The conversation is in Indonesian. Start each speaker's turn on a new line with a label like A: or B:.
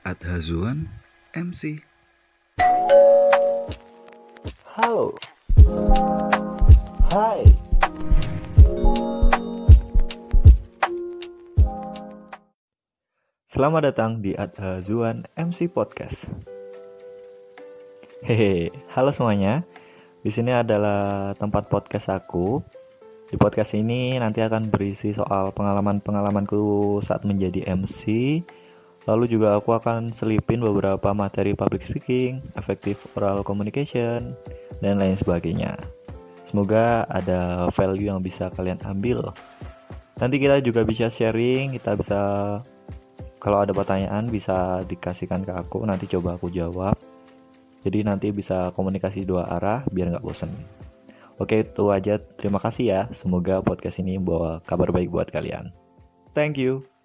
A: Adhazuan MC.
B: Halo. Hai. Selamat datang di Adhazuan MC Podcast. Hehe, halo semuanya. Di sini adalah tempat podcast aku. Di podcast ini nanti akan berisi soal pengalaman-pengalamanku saat menjadi MC. Lalu juga aku akan selipin beberapa materi public speaking, effective oral communication, dan lain sebagainya. Semoga ada value yang bisa kalian ambil. Nanti kita juga bisa sharing, kita bisa kalau ada pertanyaan bisa dikasihkan ke aku, nanti coba aku jawab. Jadi nanti bisa komunikasi dua arah biar nggak bosen. Oke itu aja, terima kasih ya. Semoga podcast ini bawa kabar baik buat kalian. Thank you.